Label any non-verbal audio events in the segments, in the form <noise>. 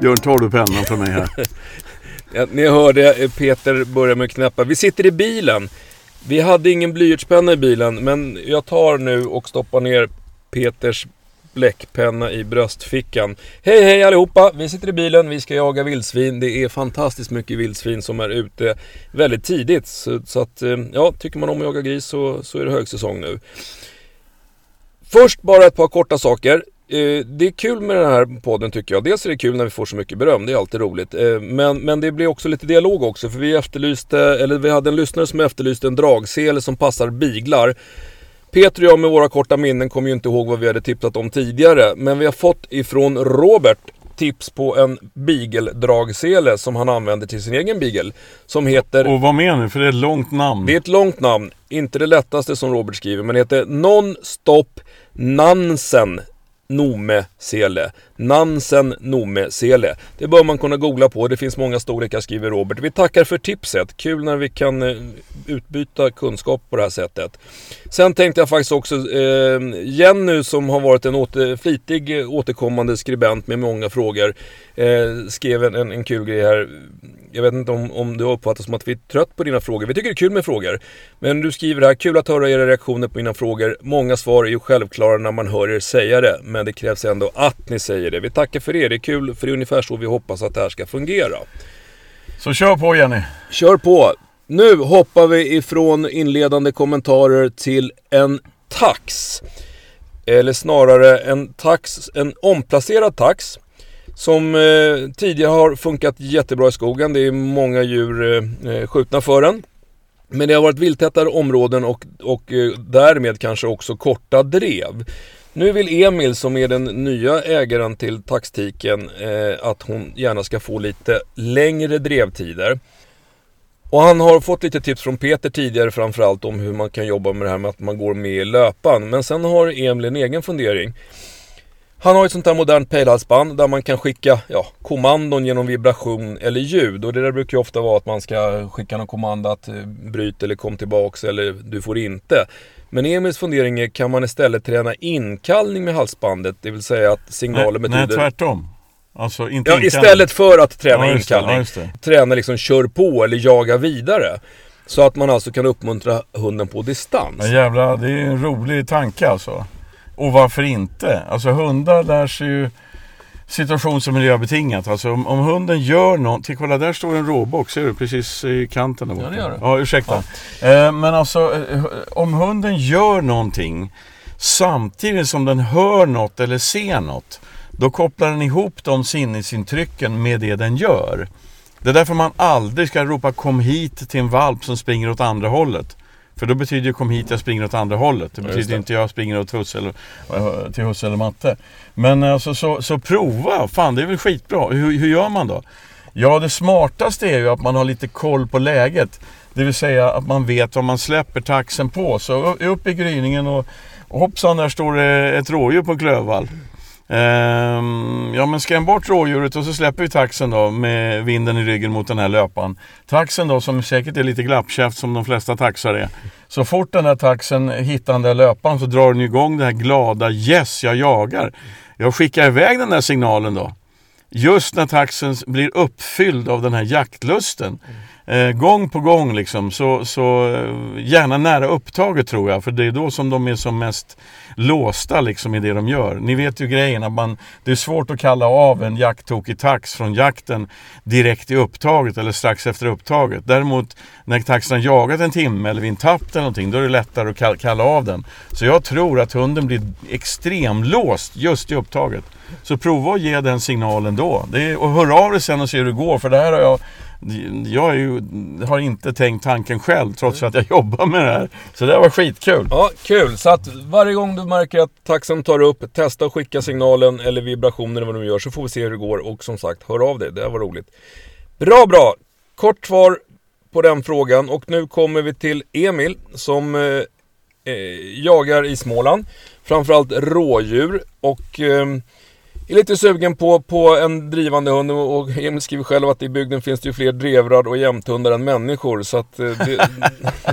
Björn, tar du pennan för mig här? <laughs> Ja, ni hörde eh, Peter börja med att knäppa. Vi sitter i bilen. Vi hade ingen blyertspenna i bilen, men jag tar nu och stoppar ner Peters bläckpenna i bröstfickan. Hej hej allihopa! Vi sitter i bilen, vi ska jaga vildsvin. Det är fantastiskt mycket vildsvin som är ute väldigt tidigt. Så, så att, eh, ja, tycker man om att jaga gris så, så är det högsäsong nu. Först bara ett par korta saker. Eh, det är kul med den här podden tycker jag. Dels är det kul när vi får så mycket beröm, det är alltid roligt. Eh, men, men det blir också lite dialog också, för vi efterlyste, eller vi hade en lyssnare som efterlyste en dragsele som passar biglar. Peter och jag med våra korta minnen kommer ju inte ihåg vad vi hade tipsat om tidigare. Men vi har fått ifrån Robert tips på en beagle-dragsele som han använder till sin egen beagle. Som heter... Och vad menar du? För det är ett långt namn. Det är ett långt namn. Inte det lättaste som Robert skriver, men det heter Non-Stop Nansen Nome Sele. Nansen Nome Sele. Det bör man kunna googla på. Det finns många storlekar skriver Robert. Vi tackar för tipset. Kul när vi kan eh, utbyta kunskap på det här sättet. Sen tänkte jag faktiskt också, eh, Jenny som har varit en åter, flitig eh, återkommande skribent med många frågor, eh, skrev en, en, en kul grej här jag vet inte om, om du har uppfattat som att vi är trött på dina frågor. Vi tycker det är kul med frågor. Men du skriver här, kul att höra era reaktioner på mina frågor. Många svar är ju självklara när man hör er säga det. Men det krävs ändå att ni säger det. Vi tackar för det. Det är kul, för det är ungefär så vi hoppas att det här ska fungera. Så kör på Jenny. Kör på. Nu hoppar vi ifrån inledande kommentarer till en tax. Eller snarare en tax, en omplacerad tax som eh, tidigare har funkat jättebra i skogen. Det är många djur eh, eh skjutna för den. Men det har varit vilttätare områden och, och eh, därmed kanske också korta drev. Nu vill Emil som är den nya ägaren till taxtiken eh, att hon gärna ska få lite längre drevtider. Och han har fått lite tips från Peter tidigare framförallt om hur man kan jobba med det här med att man går med i löpan. Men sen har Emil en egen fundering. Han har ett sånt här modernt pejlhalsband där man kan skicka ja, kommandon genom vibration eller ljud. Och det där brukar ju ofta vara att man ska skicka någon kommando att eh, bryt eller kom tillbaks eller du får inte. Men Emils fundering är, kan man istället träna inkallning med halsbandet? Det vill säga att signalen nej, betyder... Nej, tvärtom. Alltså inte Ja, istället för att träna Ja, inkallning. ja. Träna liksom kör på eller jaga vidare. Så att man alltså kan uppmuntra hunden på distans. Ja, jävlar, det är en rolig tanke alltså. Och varför inte? Alltså hundar lär sig ju situations och miljöbetingat. Alltså om, om hunden gör någonting. Kolla där står en råbock, ser du? Precis i kanten där borta. Ja, det gör det. Ja, ursäkta. Eh, men alltså eh, om hunden gör någonting samtidigt som den hör något eller ser något. Då kopplar den ihop de sinnesintrycken med det den gör. Det är därför man aldrig ska ropa kom hit till en valp som springer åt andra hållet. För då betyder ju kom hit, jag springer åt andra hållet. Det Ja, betyder det. inte jag springer åt husse eller, eh, till husse eller matte. Men alltså så, så prova, fan det är väl skitbra. Hur, hur gör man då? Ja, det smartaste är ju att man har lite koll på läget. Det vill säga att man vet vad man släpper taxen på. Så upp i gryningen och, hoppsan, där står det ett rådjur på klövvall. Um, ja men skräm bort rådjuret och så släpper vi taxen då med vinden i ryggen mot den här löpan. Taxen då som säkert är lite glappkäft som de flesta taxar är. Så fort den här taxen hittar den där löpan så drar den igång det här glada yes jag jagar. Jag skickar iväg den där signalen då. Just när taxen blir uppfylld av den här jaktlusten. Eh, gång på gång liksom. Så, så eh, gärna nära upptaget tror jag. För det är då som de är som mest låsta liksom i det de gör. Ni vet ju grejen att man, det är svårt att kalla av en jakttokig tax från jakten direkt i upptaget eller strax efter upptaget. Däremot när taxen har jagat en timme eller vid en tapp eller någonting, då är det lättare att kalla av den. Så jag tror att hunden blir extremlåst just i upptaget. Så prova att ge den signalen då. Det är, och hör av dig sen och se hur det går. För det här har jag jag är ju, har inte tänkt tanken själv trots att jag jobbar med det här. Så det här var skitkul. Ja, kul. Så att varje gång du märker att taxen tar upp, testa att skicka signalen eller vibrationer eller vad de gör så får vi se hur det går. Och som sagt, hör av dig. Det här var roligt. Bra, bra. Kort svar på den frågan. Och nu kommer vi till Emil som eh, eh jagar i Småland. Framförallt rådjur. Och eh, är lite sugen på, på en drivande hund. Och Emil skriver själv att i bygden finns det ju fler drevrar och jämthundar än människor. Så att eh, det,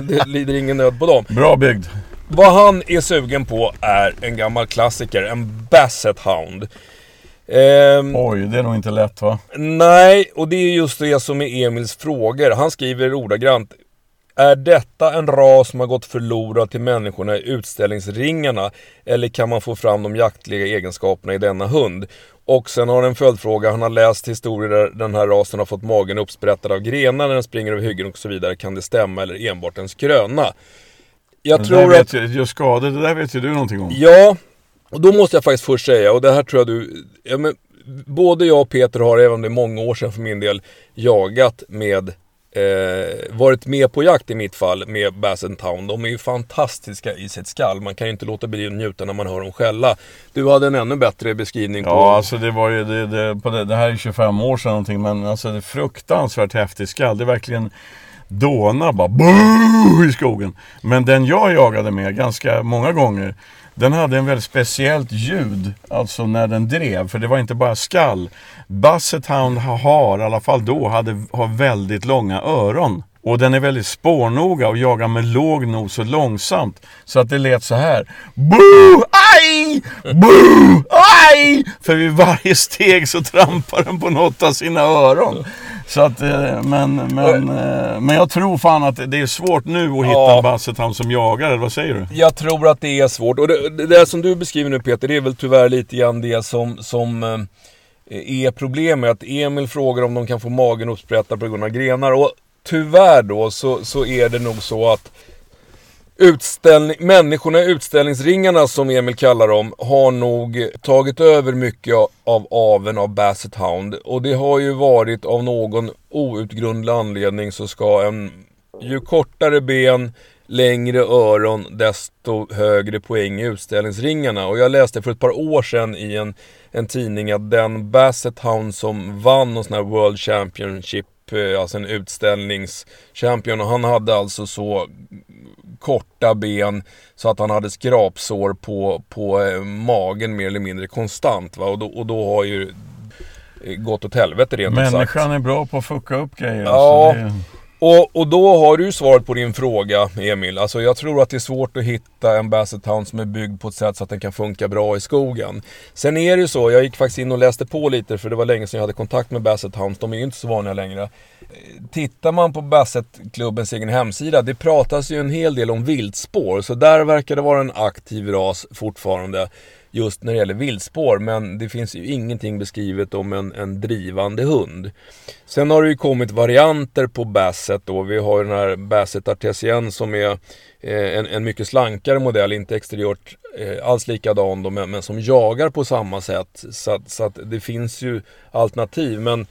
<laughs> det lider ingen nöd på dem. Bra byggd. Vad han är sugen på är en gammal klassiker, en Basset Hound. Ehm, Oj, det är nog inte lätt va? nej, och det är just det som är Emils frågor. Han skriver ordagrant. Är detta en ras som har gått förlorad till människorna i utställningsringarna? Eller kan man få fram de jaktliga egenskaperna i denna hund? Och sen har han en följdfråga. Han har läst historier där den här rasen har fått magen uppsprättad av grenar när den springer över hyggen och så vidare. Kan det stämma eller enbart en skröna? Jag det tror att... ju- Just skador, det där vet ju du någonting om. Ja, och då måste jag faktiskt först säga, och det här tror jag du... Ja, men, både jag och Peter har, även om det är många år sedan för min del, jagat med... Eh, varit med på jakt i mitt fall med Basset Town. De är ju fantastiska i sitt skall. Man kan ju inte låta bli att njuta när man hör dem skälla. Du hade en ännu bättre beskrivning på... Ja, alltså det var ju, det, det, på det, det här är 25 år sedan någonting, men alltså det är fruktansvärt häftigt skall. Det är verkligen dåna bara i skogen. Men den jag jagade med ganska många gånger, den hade en väldigt speciellt ljud, alltså när den drev, för det var inte bara skall. Basset Hound har, i alla fall då, hade, har väldigt långa öron. Och den är väldigt spårnoga och jagar med låg nos och långsamt. Så att det lät så här. Boo! Aj! Boo! Aj! För vid varje steg så trampar den på något av sina öron. Så att, eh, men, men, eh, men jag tror fan att det är svårt nu att hitta Ja. en Basset Hound som jagar, eller vad säger du? Jag tror att det är svårt. Och det, det som du beskriver nu Peter, det är väl tyvärr lite grann det som, som eh, är problemet. Att Emil frågar om de kan få magen uppsprättad på grund av grenar. Och tyvärr då så, så är det nog så att utställning, människorna i utställningsringarna som Emil kallar dem har nog tagit över mycket av aven av Basset Hound. Och det har ju varit av någon outgrundlig anledning så ska en ju kortare ben, längre öron, desto högre poäng i utställningsringarna. Och jag läste för ett par år sedan i en, en tidning att den Basset Hound som vann någon sån här World Championship, eh, alltså en utställningschampion, och han hade alltså så korta ben så att han hade skrapsår på, på eh, magen mer eller mindre konstant. Va? Och, då, och då har ju eh, gått åt helvete rent ut sagt. Människan är bra på att fucka upp grejer. Ja. Alltså, det, och, och då har du ju svaret på din fråga Emil. Alltså jag tror att det är svårt att hitta en Basset Hound som är byggd på ett sätt så att den kan funka bra i skogen. Sen är det ju så, jag gick faktiskt in och läste på lite för det var länge sedan jag hade kontakt med Basset Hounds. De är ju inte så vanliga längre. Tittar man på Basset-klubbens egen hemsida, det pratas ju en hel del om viltspår. Så där verkar det vara en aktiv ras fortfarande just när det gäller viltspår. Men det finns ju ingenting beskrivet om en, en drivande hund. Sen har det ju kommit varianter på Basset då. Vi har ju den här Basset Artesien som är eh, en, en mycket slankare modell, inte exteriört eh, alls likadan då, men, men som jagar på samma sätt. Så, att- så att det finns ju alternativ. Men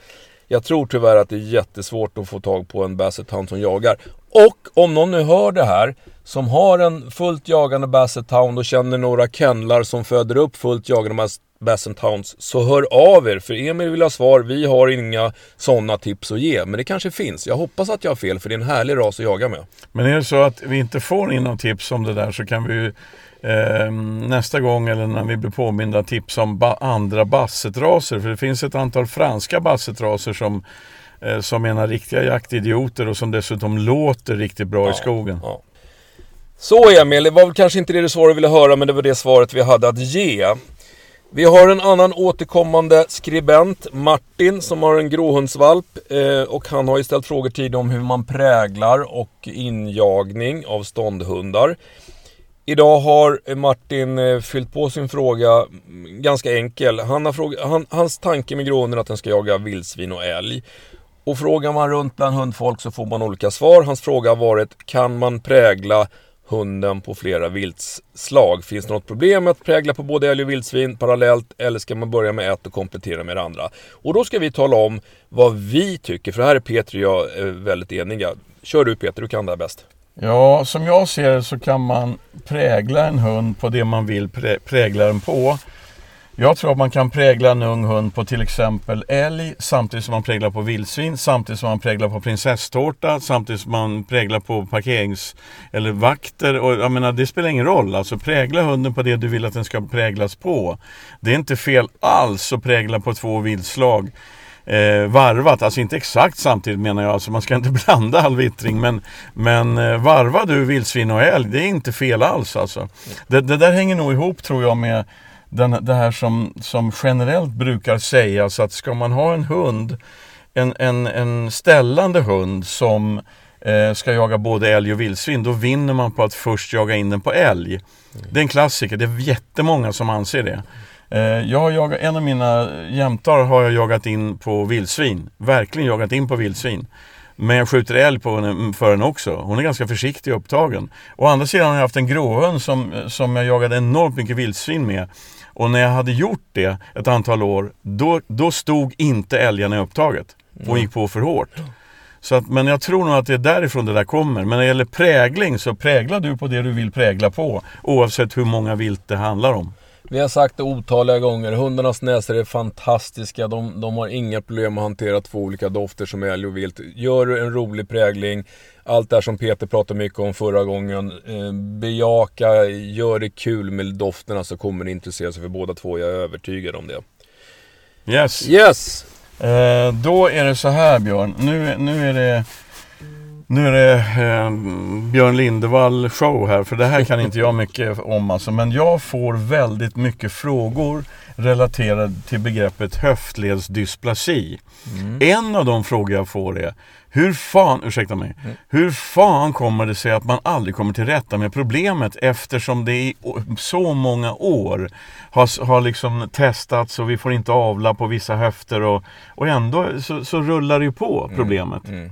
jag tror tyvärr att det är jättesvårt att få tag på en Basset Hound som jagar. Och om någon nu hör det här, som har en fullt jagande Basset Hound och känner några kennlar som föder upp fullt jagande Basset Hounds, så hör av er. För Emil vill ha svar, vi har inga sådana tips att ge. Men det kanske finns. Jag hoppas att jag har fel, för det är en härlig ras att jaga med. Men är det så att vi inte får in någon tips om det där så kan vi ju eh, nästa gång eller när vi blir påminda tipsa om ba- andra bassetraser. För det finns ett antal franska bassetraser som, som är några riktiga jaktidioter och som dessutom låter riktigt bra i skogen. Ja. Så Emil, det var väl kanske inte det du svar du ville höra, men det var det svaret vi hade att ge. Vi har en annan återkommande skribent, Martin, som har en gråhundsvalp. Eh, och han har ju ställt frågor tidigare om hur man präglar och injagning av ståndhundar. Idag har Martin eh, fyllt på sin fråga mm, ganska enkel. Han har fråga, han, hans tanke med gråhunden är att den ska jaga vildsvin och älg. Och frågar man runt bland hundfolk så får man olika svar. Hans fråga har varit, kan man prägla hunden på flera viltslag? Finns det något problem med att prägla på både älg och vildsvin parallellt? Eller ska man börja med ett och komplettera med det andra? Och då ska vi tala om vad vi tycker, för här är Peter och jag eh, väldigt eniga. Kör du Peter, du kan det här bäst. Ja, som jag ser det så kan man prägla en hund på det man vill prä- prägla den på. Jag tror att man kan prägla en ung hund på till exempel älg samtidigt som man präglar på vildsvin, samtidigt som man präglar på prinsesstårta, samtidigt som man präglar på parkerings eller vakter. Och jag menar, det spelar ingen roll. Alltså prägla hunden på det du vill att den ska präglas på. Det är inte fel alls att prägla på två viltslag eh, varvat, alltså inte exakt samtidigt menar jag, alltså man ska inte <laughs> blanda all vittring men, men eh, varva du vildsvin och älg, det är inte fel alls alltså. Det, det där hänger nog ihop tror jag med den, det här som, som generellt brukar sägas att ska man ha en hund, en, en, en ställande hund som eh, ska jaga både älg och vildsvin, då vinner man på att först jaga in den på älg. Det är en klassiker, det är jättemånga som anser det. Eh, jag har jagat, en av mina jämtar har jag jagat in på vildsvin, verkligen jagat in på vildsvin. Men jag skjuter älg på henne, för henne också. Hon är ganska försiktig och upptagen. Å andra sidan har jag haft en gråhund som, som jag jagade enormt mycket vildsvin med. Och när jag hade gjort det ett antal år, då, då stod inte älgarna i upptaget. Och gick på för hårt. Så att, men jag tror nog att det är därifrån det där kommer. Men när det gäller prägling så präglar du på det du vill prägla på. Oavsett hur många vilt det handlar om. Vi har sagt det otaliga gånger, hundarnas näsor är fantastiska. De, de har inga problem att hantera två olika dofter som älg och vilt. Gör du en rolig prägling, allt det här som Peter pratade mycket om förra gången. Eh, bejaka, gör det kul med dofterna så kommer det intressera sig för båda två. Jag är övertygad om det. Yes! Yes! Eh, då är det så här Björn. Nu, nu är det nu är det eh, Björn Lindevall show här, för det här kan inte jag mycket om alltså. Men jag får väldigt mycket frågor relaterade till begreppet höftledsdysplasi. Mm. En av de frågor jag får är hur fan, ursäkta mig, mm. hur fan kommer det sig att man aldrig kommer till rätta med problemet eftersom det i så många år har, har liksom testats och vi får inte avla på vissa höfter och, och ändå så, så rullar det ju på mm. problemet. Mm.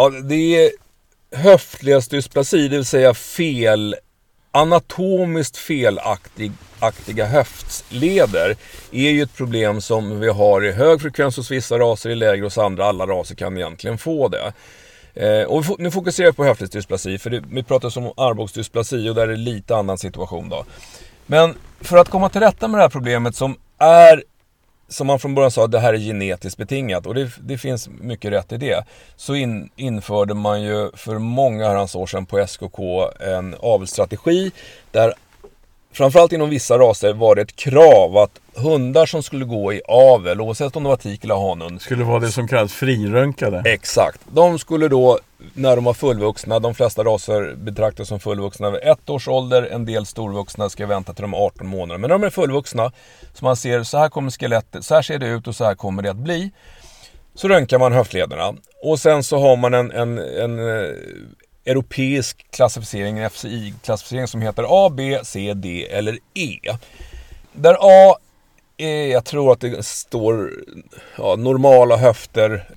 Ja, det är höftledsdysplasi, det vill säga fel, anatomiskt felaktiga höftleder är ju ett problem som vi har i hög frekvens hos vissa raser, i lägre hos andra. Alla raser kan egentligen få det. Eh, och nu fokuserar jag på höftledsdysplasi, för det, vi pratar om armbågsdysplasi och där är det lite annan situation då. Men för att komma till rätta med det här problemet som är som man från början sa, det här är genetiskt betingat och det, det finns mycket rätt i det. Så in, införde man ju för många herrans år sedan på SKK en avelsstrategi där framförallt inom vissa raser var det ett krav att hundar som skulle gå i avel, oavsett om det var tik eller hanhund. Skulle vara det som kallas frirönkade? Exakt. De skulle då, när de var fullvuxna, de flesta raser betraktas som fullvuxna vid ett års ålder. En del storvuxna ska vänta till de är 18 månader. Men när de är fullvuxna, så man ser så här kommer skelettet, så här ser det ut och så här kommer det att bli. Så röntgar man höftlederna. Och sen så har man en, en, en eh, europeisk klassificering, en FCI-klassificering som heter A, B, C, D eller E. Där A är, jag tror att det står ja, normala höfter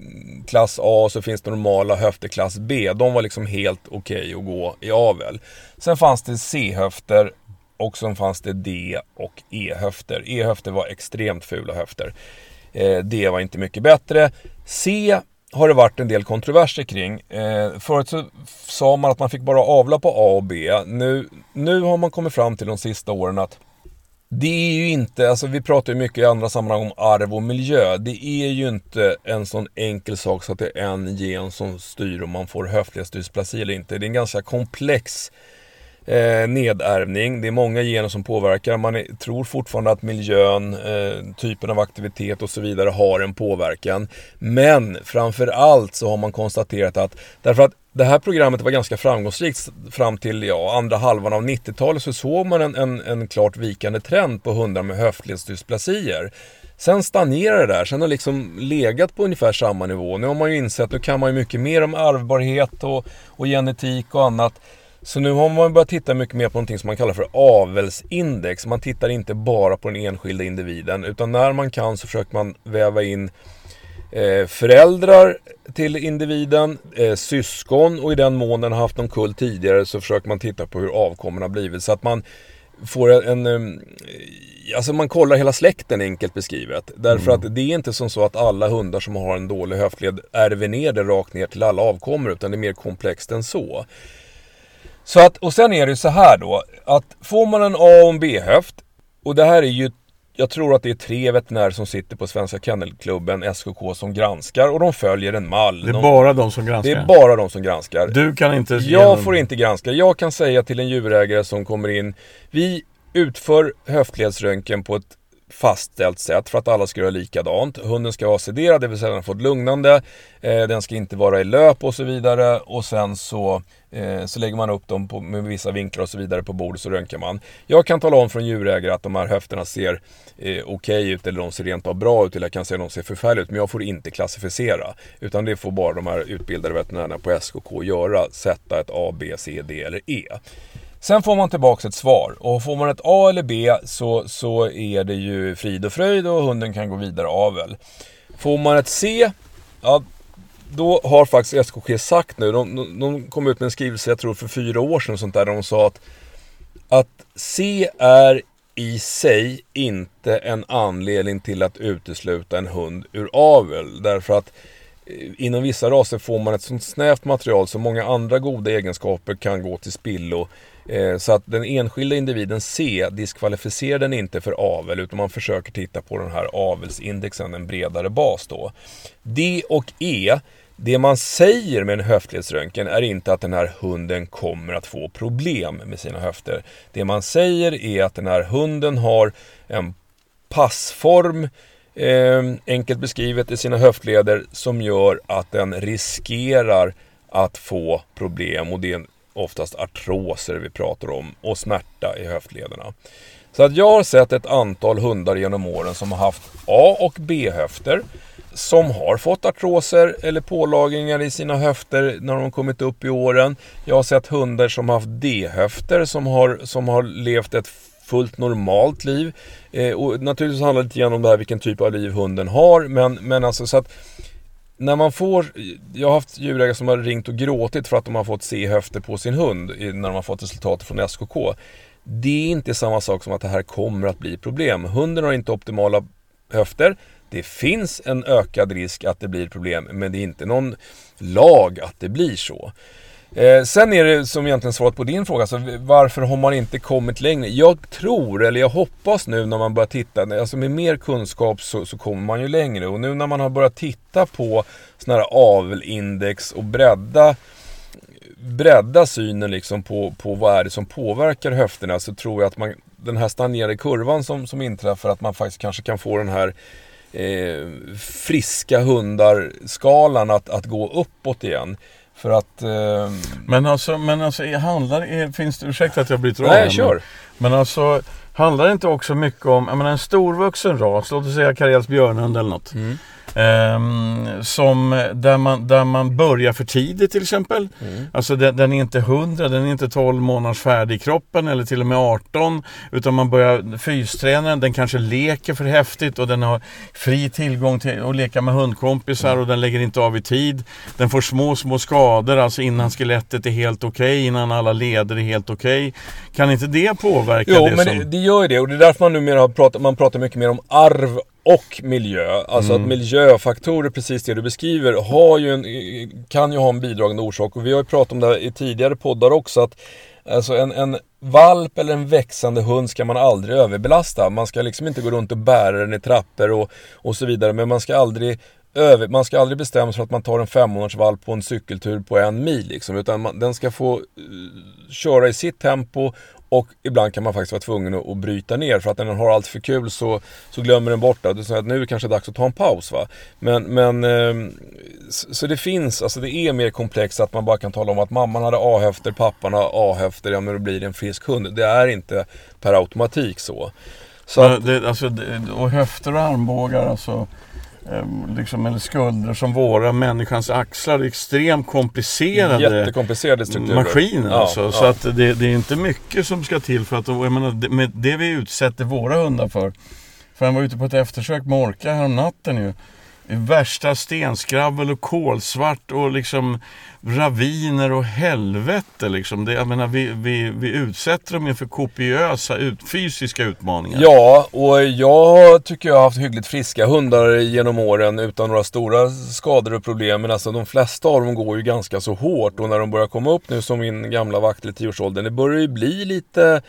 klass A och så finns det normala höfter klass B. De var liksom helt okej okay att gå i avel. Sen fanns det C-höfter och sen fanns det D och E-höfter. E-höfter var extremt fula höfter. Eh, D var inte mycket bättre. C har det varit en del kontroverser kring. Eh, förut så sa man att man fick bara avla på A och B. Nu, nu har man kommit fram till de sista åren att det är ju inte, alltså vi pratar ju mycket i andra sammanhang om arv och miljö. Det är ju inte en sån enkel sak så att det är en gen som styr om man får höftledsdysplasi eller inte. Det är en ganska komplex eh, nedärvning. Det är många gener som påverkar. Man är, tror fortfarande att miljön, eh, typen av aktivitet och så vidare har en påverkan. Men framför allt så har man konstaterat att, därför att det här programmet var ganska framgångsrikt fram till ja, andra halvan av 90-talet så såg man en, en, en klart vikande trend på hundar med höftledsdysplasier. Sen stagnerade det där, sen har det liksom legat på ungefär samma nivå. Nu har man ju insett, att nu kan man ju mycket mer om arvbarhet och, och genetik och annat. Så nu har man börjat titta mycket mer på någonting som man kallar för avelsindex. Man tittar inte bara på den enskilda individen utan när man kan så försöker man väva in eh, föräldrar till individen, eh, syskon och i den mån den har haft någon kull tidigare så försöker man titta på hur avkommorna har blivit. Så att man får en... en alltså man kollar hela släkten enkelt beskrivet. Därför mm. att det är inte som så att alla hundar som har en dålig höftled ärver ner det rakt ner till alla avkommor utan det är mer komplext än så. Så att, och sen är det så här då, att får man en A och en B-höft, och det här är ju, jag tror att det är tre veterinärer som sitter på Svenska Kennelklubben, SKK, som granskar och de följer en mall. Det är de, bara de som granskar? Det är bara de som granskar. Du kan inte... Jag får inte granska. Jag kan säga till en djurägare som kommer in, vi utför höftledsröntgen på ett fastställt sätt för att alla ska göra likadant. Hunden ska vara sederad, det vill säga den har fått lugnande. Eh, den ska inte vara i löp och så vidare. Och sen så Eh, så lägger man upp dem på, med vissa vinklar och så vidare på bordet så röntgar man. Jag kan tala om från djurägare att de här höfterna ser eh, okej okay ut eller de ser rent av bra ut eller jag kan säga att de ser förfärliga ut. Men jag får inte klassificera. Utan det får bara de här utbildade veterinärerna på SKK göra. Sätta ett A, B, C, D eller E. Sen får man tillbaka ett svar och får man ett A eller B så, så är det ju frid och fröjd och hunden kan gå vidare avel. Får man ett C, ja då har faktiskt SKG sagt nu, de, de, de kom ut med en skrivelse, jag tror för fyra år sedan, sånt där, där de sa att, att C är i sig inte en anledning till att utesluta en hund ur avel. Därför att eh, inom vissa raser får man ett sånt snävt material så många andra goda egenskaper kan gå till spillo. Eh, så att den enskilda individen C diskvalificerar den inte för avel utan man försöker titta på den här avelsindexen, en bredare bas då. D och E det man säger med en höftledsröntgen är inte att den här hunden kommer att få problem med sina höfter. Det man säger är att den här hunden har en passform, eh, enkelt beskrivet, i sina höftleder som gör att den riskerar att få problem och det är oftast artroser vi pratar om och smärta i höftlederna. Så att jag har sett ett antal hundar genom åren som har haft A och B-höfter som har fått artroser eller pålagringar i sina höfter när de kommit upp i åren. Jag har sett hundar som har haft D-höfter som har, som har levt ett fullt normalt liv. Eh, och naturligtvis handlar det lite grann om det här vilken typ av liv hunden har. Men, men alltså så att när man får, jag har haft djurägare som har ringt och gråtit för att de har fått se höfter på sin hund när de har fått resultat från SKK. Det är inte samma sak som att det här kommer att bli problem. Hunden har inte optimala höfter. Det finns en ökad risk att det blir problem, men det är inte någon lag att det blir så. Eh, sen är det som egentligen svaret på din fråga, alltså, varför har man inte kommit längre? Jag tror, eller jag hoppas nu när man börjar titta, alltså med mer kunskap så, så kommer man ju längre. Och nu när man har börjat titta på sådana här avelindex och bredda bredda synen liksom på, på vad är det som påverkar höfterna så tror jag att man, den här stagnerade kurvan som, som inträffar, att man faktiskt kanske kan få den här eh, friska hundar-skalan att, att gå uppåt igen. För att... Eh... Men alltså, men alltså handlar, finns det, ursäkta att jag bryter av Nej, kör. Men, men alltså, handlar det inte också mycket om, jag menar en storvuxen ras, låt oss säga Karels björnhund eller något. Mm. Um, som, där, man, där man börjar för tidigt till exempel. Mm. Alltså den, den, är inte 100, den är inte 12 månaders färdig i kroppen eller till och med 18. Utan man börjar, fystränaren den kanske leker för häftigt och den har fri tillgång till att leka med hundkompisar mm. och den lägger inte av i tid. Den får små, små skador alltså innan skelettet är helt okej, okay, innan alla leder är helt okej. Okay. Kan inte det påverka jo, det? men som... det, det gör det och det är därför man numera pratar, man pratar mycket mer om arv och miljö. Alltså mm. att miljöfaktorer, precis det du beskriver, har ju en, kan ju ha en bidragande orsak. Och vi har ju pratat om det här i tidigare poddar också. att Alltså en, en valp eller en växande hund ska man aldrig överbelasta. Man ska liksom inte gå runt och bära den i trappor och, och så vidare. Men man ska aldrig över, man ska aldrig bestämma sig för att man tar en femmånadersvalp på en cykeltur på en mil. Liksom, utan man, den ska få uh, köra i sitt tempo och ibland kan man faktiskt vara tvungen att, att bryta ner för att när den har allt för kul så, så glömmer den bort det. det så att nu är det kanske dags att ta en paus. Va? Men, men eh, så det finns, alltså det är mer komplext att man bara kan tala om att mamman hade A-höfter, pappan har A-höfter, ja men då blir det en frisk hund. Det är inte per automatik så. så att, det, alltså, och höfter och armbågar alltså Ehm, liksom, eller skulder som våra, människans axlar, extremt komplicerade Jättekomplicerade strukturer. maskiner. Ja, alltså. ja. Så att det, det, är inte mycket som ska till för att, jag menar, med det vi utsätter våra hundar för. För han var ute på ett eftersök med Orka härom natten ju värsta stenskravel och kolsvart och liksom raviner och helvete. Liksom. Det, jag menar, vi, vi, vi utsätter dem inför kopiösa ut, fysiska utmaningar. Ja, och jag tycker jag har haft hyggligt friska hundar genom åren utan några stora skador och problem. Men alltså de flesta av dem går ju ganska så hårt och när de börjar komma upp nu som min gamla vakt i tioårsåldern, det börjar ju bli lite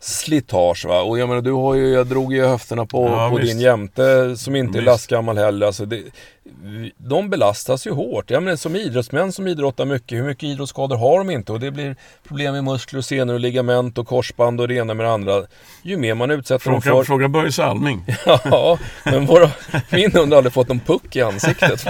slitage va. Och jag menar du har ju, jag drog ju höfterna på, ja, på din jämte som inte är lastgammal heller. Alltså det, de belastas ju hårt. Jag menar, som idrottsmän som idrottar mycket, hur mycket idrottsskador har de inte? Och det blir problem med muskler, och senor, och ligament och korsband och det ena med det andra. Ju mer man utsätter fråga, dem för... Fråga Börje Salming. <laughs> ja, men våra, min hund har aldrig fått en puck i ansiktet.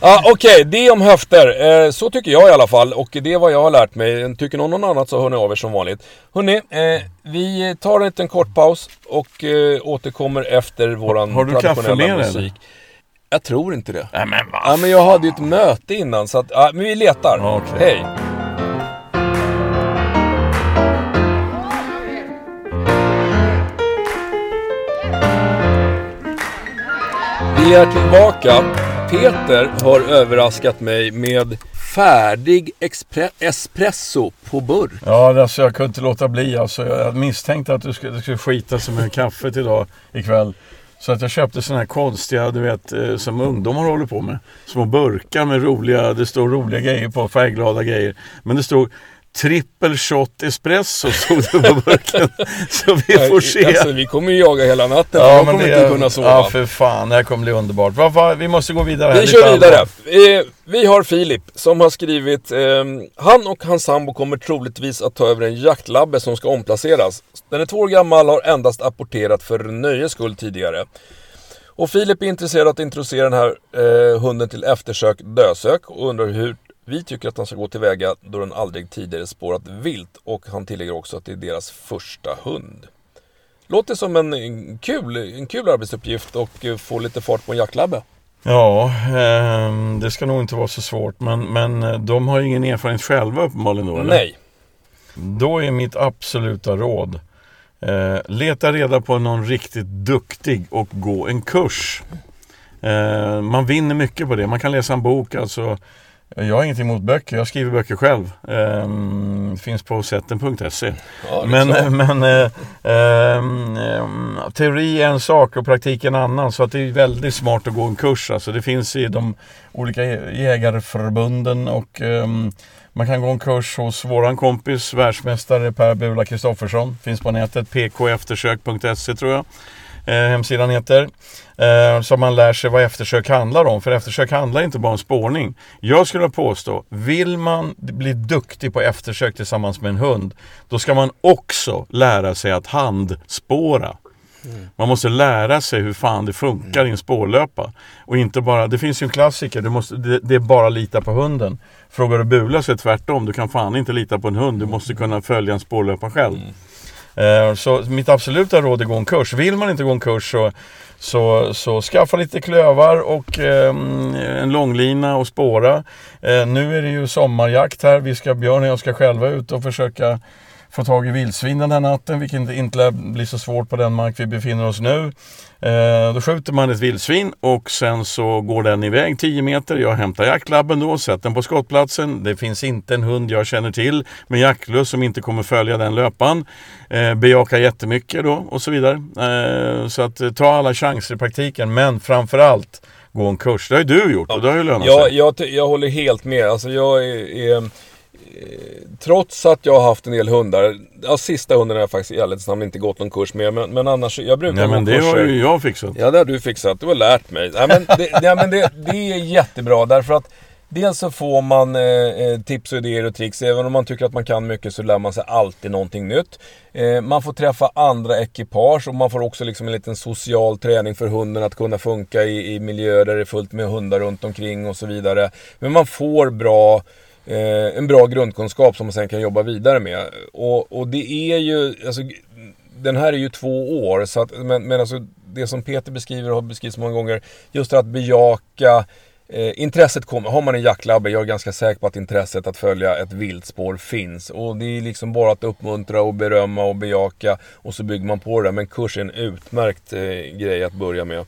ah, Okej, okay, det om höfter. Eh, så tycker jag i alla fall och det är vad jag har lärt mig. Tycker någon, någon annat så hör ni av er som vanligt. Hörni, eh, vi tar en liten kort paus och eh, återkommer efter våran har du traditionella kaffe med musik. Jag tror inte det. Nej, men, ja, men jag hade ju ett möte innan så att, ja, men vi letar. Okay. Hej! Vi är tillbaka. Peter har överraskat mig med färdig espresso på burk. Ja, alltså jag kunde inte låta bli. Alltså, jag misstänkte att du skulle, du skulle skita sig med kaffet idag ikväll. Så att jag köpte sådana här konstiga, du vet, eh, som ungdomar håller på med. Små burkar med roliga, det står roliga grejer på, färgglada grejer. Men det stod Trippel shot espresso stod det på burken. Så vi får se. Alltså, vi kommer ju jaga hela natten. Ja, jag kommer det, inte kunna sova. Ja, för fan. Det här kommer bli underbart. Va, va, vi måste gå vidare här. Vi kör vidare. Eh, vi har Filip som har skrivit eh, Han och hans sambo kommer troligtvis att ta över en jaktlabbe som ska omplaceras. Den är två år gammal har endast apporterat för nöjes skull tidigare. Och Filip är intresserad att introducera den här eh, hunden till eftersök dösök och undrar hur vi tycker att han ska gå tillväga då den aldrig tidigare spårat vilt och han tillägger också att det är deras första hund. Låter som en kul, en kul arbetsuppgift och eh, få lite fart på en jaktlabbe. Ja, eh, det ska nog inte vara så svårt men, men eh, de har ingen erfarenhet själva uppenbarligen då eller? Nej. Då är mitt absoluta råd eh, Leta reda på någon riktigt duktig och gå en kurs. Eh, man vinner mycket på det. Man kan läsa en bok alltså jag har inget emot böcker, jag skriver böcker själv. Ehm, finns på sätten.se. Ja, men <laughs> men eh, eh, teori är en sak och praktik en annan. Så att det är väldigt smart att gå en kurs. Alltså det finns i de olika jägarförbunden och eh, man kan gå en kurs hos våran kompis, världsmästare Per Bula Kristoffersson. Finns på nätet, pkeftersök.se tror jag eh, hemsidan heter. Eh, så man lär sig vad eftersök handlar om. För eftersök handlar inte bara om spårning. Jag skulle påstå, vill man bli duktig på eftersök tillsammans med en hund, då ska man också lära sig att handspåra. Mm. Man måste lära sig hur fan det funkar mm. i en spårlöpa. Och inte bara, det finns ju en klassiker, du måste, det, det är bara lita på hunden. Frågar du Bula så är det tvärtom, du kan fan inte lita på en hund, du måste kunna följa en spårlöpa själv. Mm. Eh, så mitt absoluta råd är att gå en kurs. Vill man inte gå en kurs så, så, så skaffa lite klövar och eh, en långlina och spåra. Eh, nu är det ju sommarjakt här. Vi ska, Björn och jag ska själva ut och försöka få tag i vildsvin den här natten, vilket inte lär bli så svårt på den mark vi befinner oss nu. Eh, då skjuter man ett vildsvin och sen så går den iväg 10 meter. Jag hämtar jaktlabben då, sätter den på skottplatsen. Det finns inte en hund jag känner till med jaktlust som inte kommer följa den löpan. Eh, bejakar jättemycket då och så vidare. Eh, så att eh, ta alla chanser i praktiken, men framförallt gå en kurs. Det har ju du gjort och det har ju lönat ja, sig. Jag, jag håller helt med. Alltså jag är, är trots att jag har haft en del hundar, ja sista hunden har jag faktiskt i ärlighetens namn inte gått någon kurs med, men, men annars, jag brukar Nej men det kurser. har ju jag fixat. Ja det har du fixat, du har lärt mig. Nej, men det, <laughs> nej, men det, det är jättebra därför att Dels så får man eh, eh, tips och idéer och tricks. Även om man tycker att man kan mycket så lär man sig alltid någonting nytt. Eh, man får träffa andra ekipage och man får också liksom en liten social träning för hunden att kunna funka i, i miljöer där det är fullt med hundar runt omkring och så vidare. Men man får bra eh, en bra grundkunskap som man sen kan jobba vidare med. Och, och det är ju, alltså, den här är ju två år, så att, men, men alltså, det som Peter beskriver och har beskrivits många gånger, just att bejaka Eh, intresset kommer, har man en jaktlabbe, jag är ganska säker på att intresset att följa ett viltspår finns. Och det är liksom bara att uppmuntra och berömma och bejaka och så bygger man på det. Men kurs är en utmärkt eh, grej att börja med.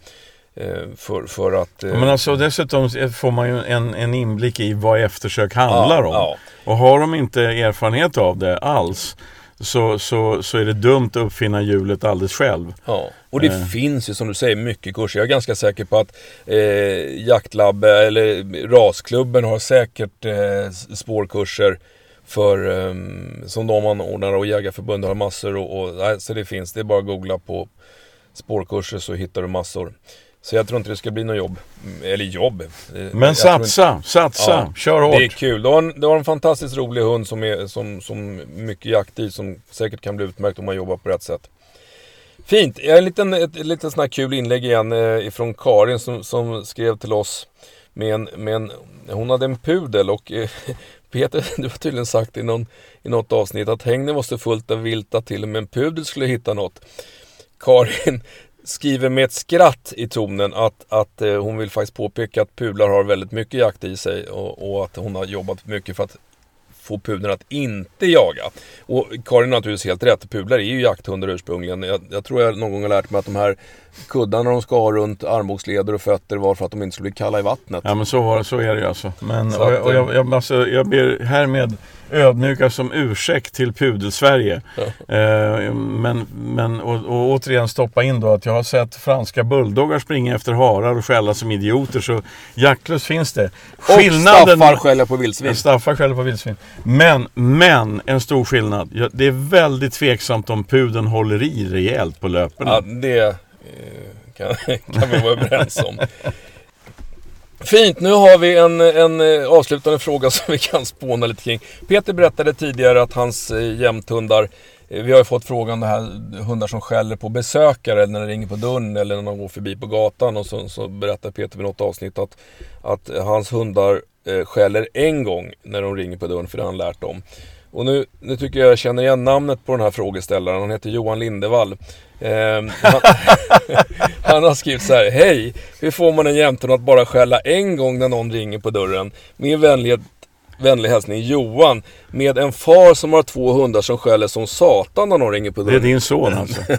Eh, för, för att... Eh... Men alltså dessutom får man ju en, en inblick i vad eftersök handlar ja, om. Ja. Och har de inte erfarenhet av det alls så, så, så är det dumt att uppfinna hjulet alldeles själv. Ja, och det eh. finns ju som du säger mycket kurser. Jag är ganska säker på att eh, jaktlab eller rasklubben har säkert eh, spårkurser för, eh, som de anordnar och Jägarförbundet har massor. Och, och, så det finns, det är bara att googla på spårkurser så hittar du massor. Så jag tror inte det ska bli något jobb. Mm, Eller jobb. Eh, Men jag tror inte- satsa, satsa, Ja, kör hårt. Det är kul. Du har, en, du har en fantastiskt rolig hund som är som, som mycket jakt i. Som säkert kan bli utmärkt om man jobbar på rätt sätt. Fint. Jag har en liten, ett, ett litet sån här kul inlägg igen eh, ifrån Karin som, som skrev till oss. Med en, med en, hon hade en pudel och eh, <laughs> Peter, du har tydligen sagt i, någon, i något avsnitt att hängnet var så fullt av vilt att till och med en pudel skulle hitta något. Karin skriver med ett skratt i tonen att, att eh, hon vill faktiskt påpeka att pudlar har väldigt mycket jakt i sig och, och att hon har jobbat mycket för att få pudeln att inte jaga. Och Karin har naturligtvis helt rätt. Pudlar är ju jakthundar ursprungligen. Jag, jag tror jag någon gång har lärt mig att de här kuddarna de ska ha runt armbågsleder och fötter var för att de inte skulle bli kalla i vattnet. Ja men så, var, så är det ju alltså. Men, Så och, att, jag, och jag, jag, alltså, jag ber härmed ödmjuka som ursäkt till Pudel-Sverige. Eh, men, men och, och återigen stoppa in då att jag har sett franska bulldoggar springa efter harar och skälla som idioter. Så jaktlust finns det. Och staffar skäller på vildsvin. Staffar skäller på vildsvin. Men, men en stor skillnad. Ja, Det är väldigt tveksamt om pudeln håller i rejält på löpen. Ja, det eh, kan, kan vi vara överens om. <laughs> Fint, nu har vi en, en eh, avslutande fråga <laughs> som vi kan spåna lite kring. Peter berättade tidigare att hans eh, jämthundar, eh, vi har ju fått frågan det här hundar som skäller på besökare när det ringer på dörren eller när de går förbi på gatan. Och så, så berättar Peter vid något avsnitt att, att hans hundar skäller en gång när de ringer på dörren, för det har han lärt dem. Och nu, nu tycker jag jag känner igen namnet på den här frågeställaren. Han heter Johan Lindevall. Ehm, han, <laughs> han har skrivit så här. Hej! Hur får man en jämthund att bara skälla en gång när någon ringer på dörren? Med vänlighet, vänlig hälsning Johan. Med en far som har två hundar som skäller som satan när någon ringer på Det är dörren. din son alltså. <laughs>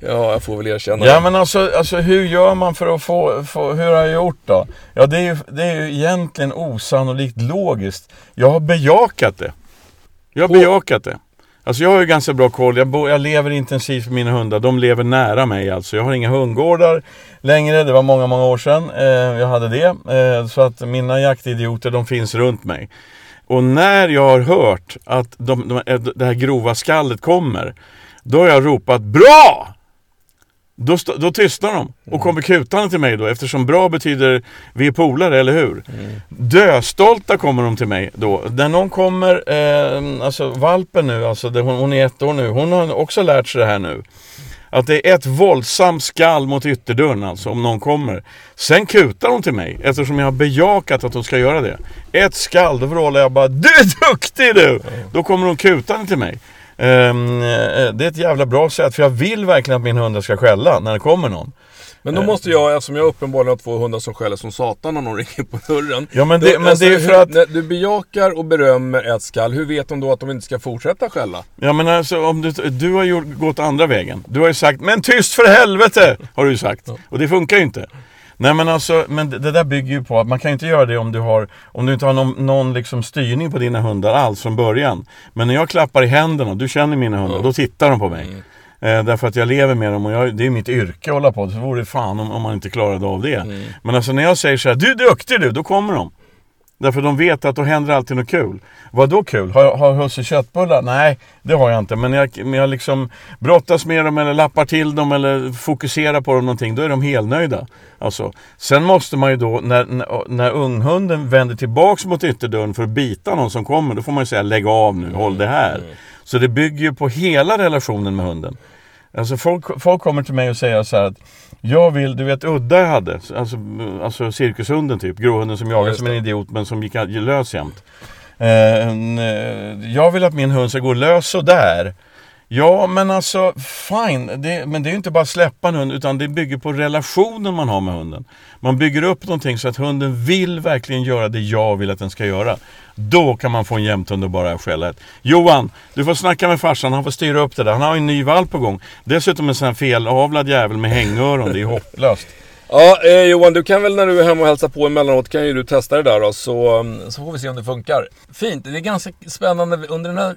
Ja, jag får väl erkänna Ja det. men alltså, alltså hur gör man för att få, få hur har jag gjort då? Ja det är, ju, det är ju egentligen osannolikt logiskt. Jag har bejakat det. Jag har bejakat det. Alltså jag har ju ganska bra koll. Jag, bo, jag lever intensivt med mina hundar. De lever nära mig alltså. Jag har inga hundgårdar längre. Det var många, många år sedan eh, jag hade det. Eh, så att mina jaktidioter de finns runt mig. Och när jag har hört att de, de, eh, det här grova skallet kommer. Då har jag ropat BRA! Då, då tystnar de och kommer kutande till mig då eftersom bra betyder vi är polare, eller hur? Döstolta kommer de till mig då. När någon kommer, eh, alltså valpen nu, alltså det, hon, hon är ett år nu, hon har också lärt sig det här nu. Att det är ett våldsamt skall mot ytterdörren alltså, om någon kommer. Sen kutar de till mig, eftersom jag har bejakat att de ska göra det. Ett skall, då vrålar jag bara Du är duktig du! Då kommer de kutande till mig. Eh, det är ett jävla bra sätt, för jag vill verkligen att min hund ska skälla när det kommer någon. Men då måste jag, eftersom jag uppenbarligen har två hundar som skäller som satan när någon <laughs> ringer på dörren. Ja, men det- Då- men det är för att- När du bejakar och berömmer ett skall, hur vet de då att de inte ska fortsätta skälla? Ja men alltså om du, du har ju gått andra vägen. Du har ju sagt Men tyst för helvete! Har du ju sagt. Och det funkar ju inte. Nej men alltså, men det, det där bygger ju på att man kan inte göra det om du har Om du inte har någon, någon liksom styrning på dina hundar alls från början. Men när jag klappar i händerna, du känner mina hundar, då tittar de på mig. Eh, därför att jag lever med dem och jag, det är mitt yrke att hålla på. Så vore det fan om, om man inte klarade av det. Men alltså när jag säger så här, du är duktig du, då kommer de. Därför de vet att då händer alltid något kul. Vad då kul? Har, har husse köttbullar? Nej, det har jag inte. Men jag, men jag liksom brottas med dem eller lappar till dem eller fokuserar på dem någonting. Då är de helnöjda. Alltså. Sen måste man ju då, när, när, när unghunden vänder tillbaks mot ytterdörren för att bita någon som kommer. Då får man ju säga lägg av nu, håll det här. Så det bygger ju på hela relationen med hunden. Alltså folk, folk kommer till mig och säger så här att jag vill, du vet Udda jag hade, alltså, alltså cirkushunden typ, gråhunden som jagade just som en idiot men som gick lös jämt. Eh, en, eh, jag vill att min hund ska gå lös sådär. Ja men alltså fine, det, men det är ju inte bara att släppa en hund utan det bygger på relationen man har med hunden. Man bygger upp någonting så att hunden vill verkligen göra det jag vill att den ska göra. Då kan man få en jämthund och bara skälla ett. Johan, du får snacka med farsan, han får styra upp det där. Han har ju en ny valp på gång. Dessutom en sån här felavlad jävel med hängöron, det är hopplöst. Ja, eh, Johan, du kan väl när du är hemma och hälsar på emellanåt kan ju du testa det där då, så, mm, så får vi se om det funkar. Fint, det är ganska spännande. Under den här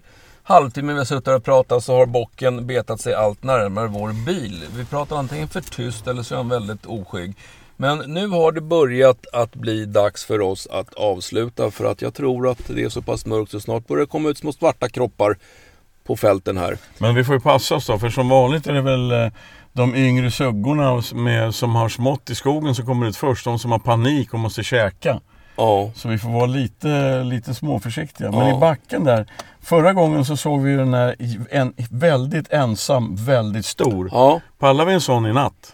halvtimme vi har suttit och pratat så har bocken betat sig allt närmare vår bil. Vi pratar antingen för tyst eller så är han väldigt oskygg. Men nu har det börjat att bli dags för oss att avsluta för att jag tror att det är så pass mörkt så snart börjar det komma ut små svarta kroppar på fälten här. Men vi får ju passa oss då, för som vanligt är det väl eh, de yngre suggorna med, som har smått i skogen som kommer ut först. De som har panik och måste käka. Ja. Så vi får vara lite, lite småförsiktiga. Men Ja. i backen där. Förra gången så såg vi den här en, väldigt ensam, väldigt stor. Ja. Pallar vi en sån i natt?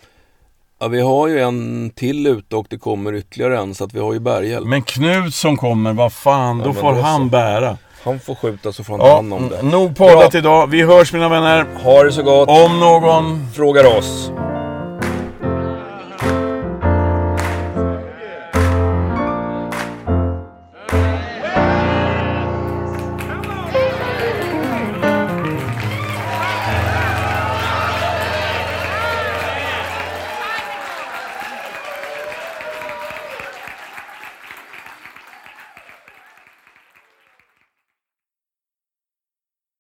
ja, vi har ju en till ute och det kommer ytterligare en så att vi har ju bärhjälp. Men Knut som kommer, vad fan, Ja, då får då så. han bära. Han får skjuta så får han ta Ja, hand om det. nog poddat idag. Vi hörs mina vänner. Ha det så gott. Om någon Frågar oss.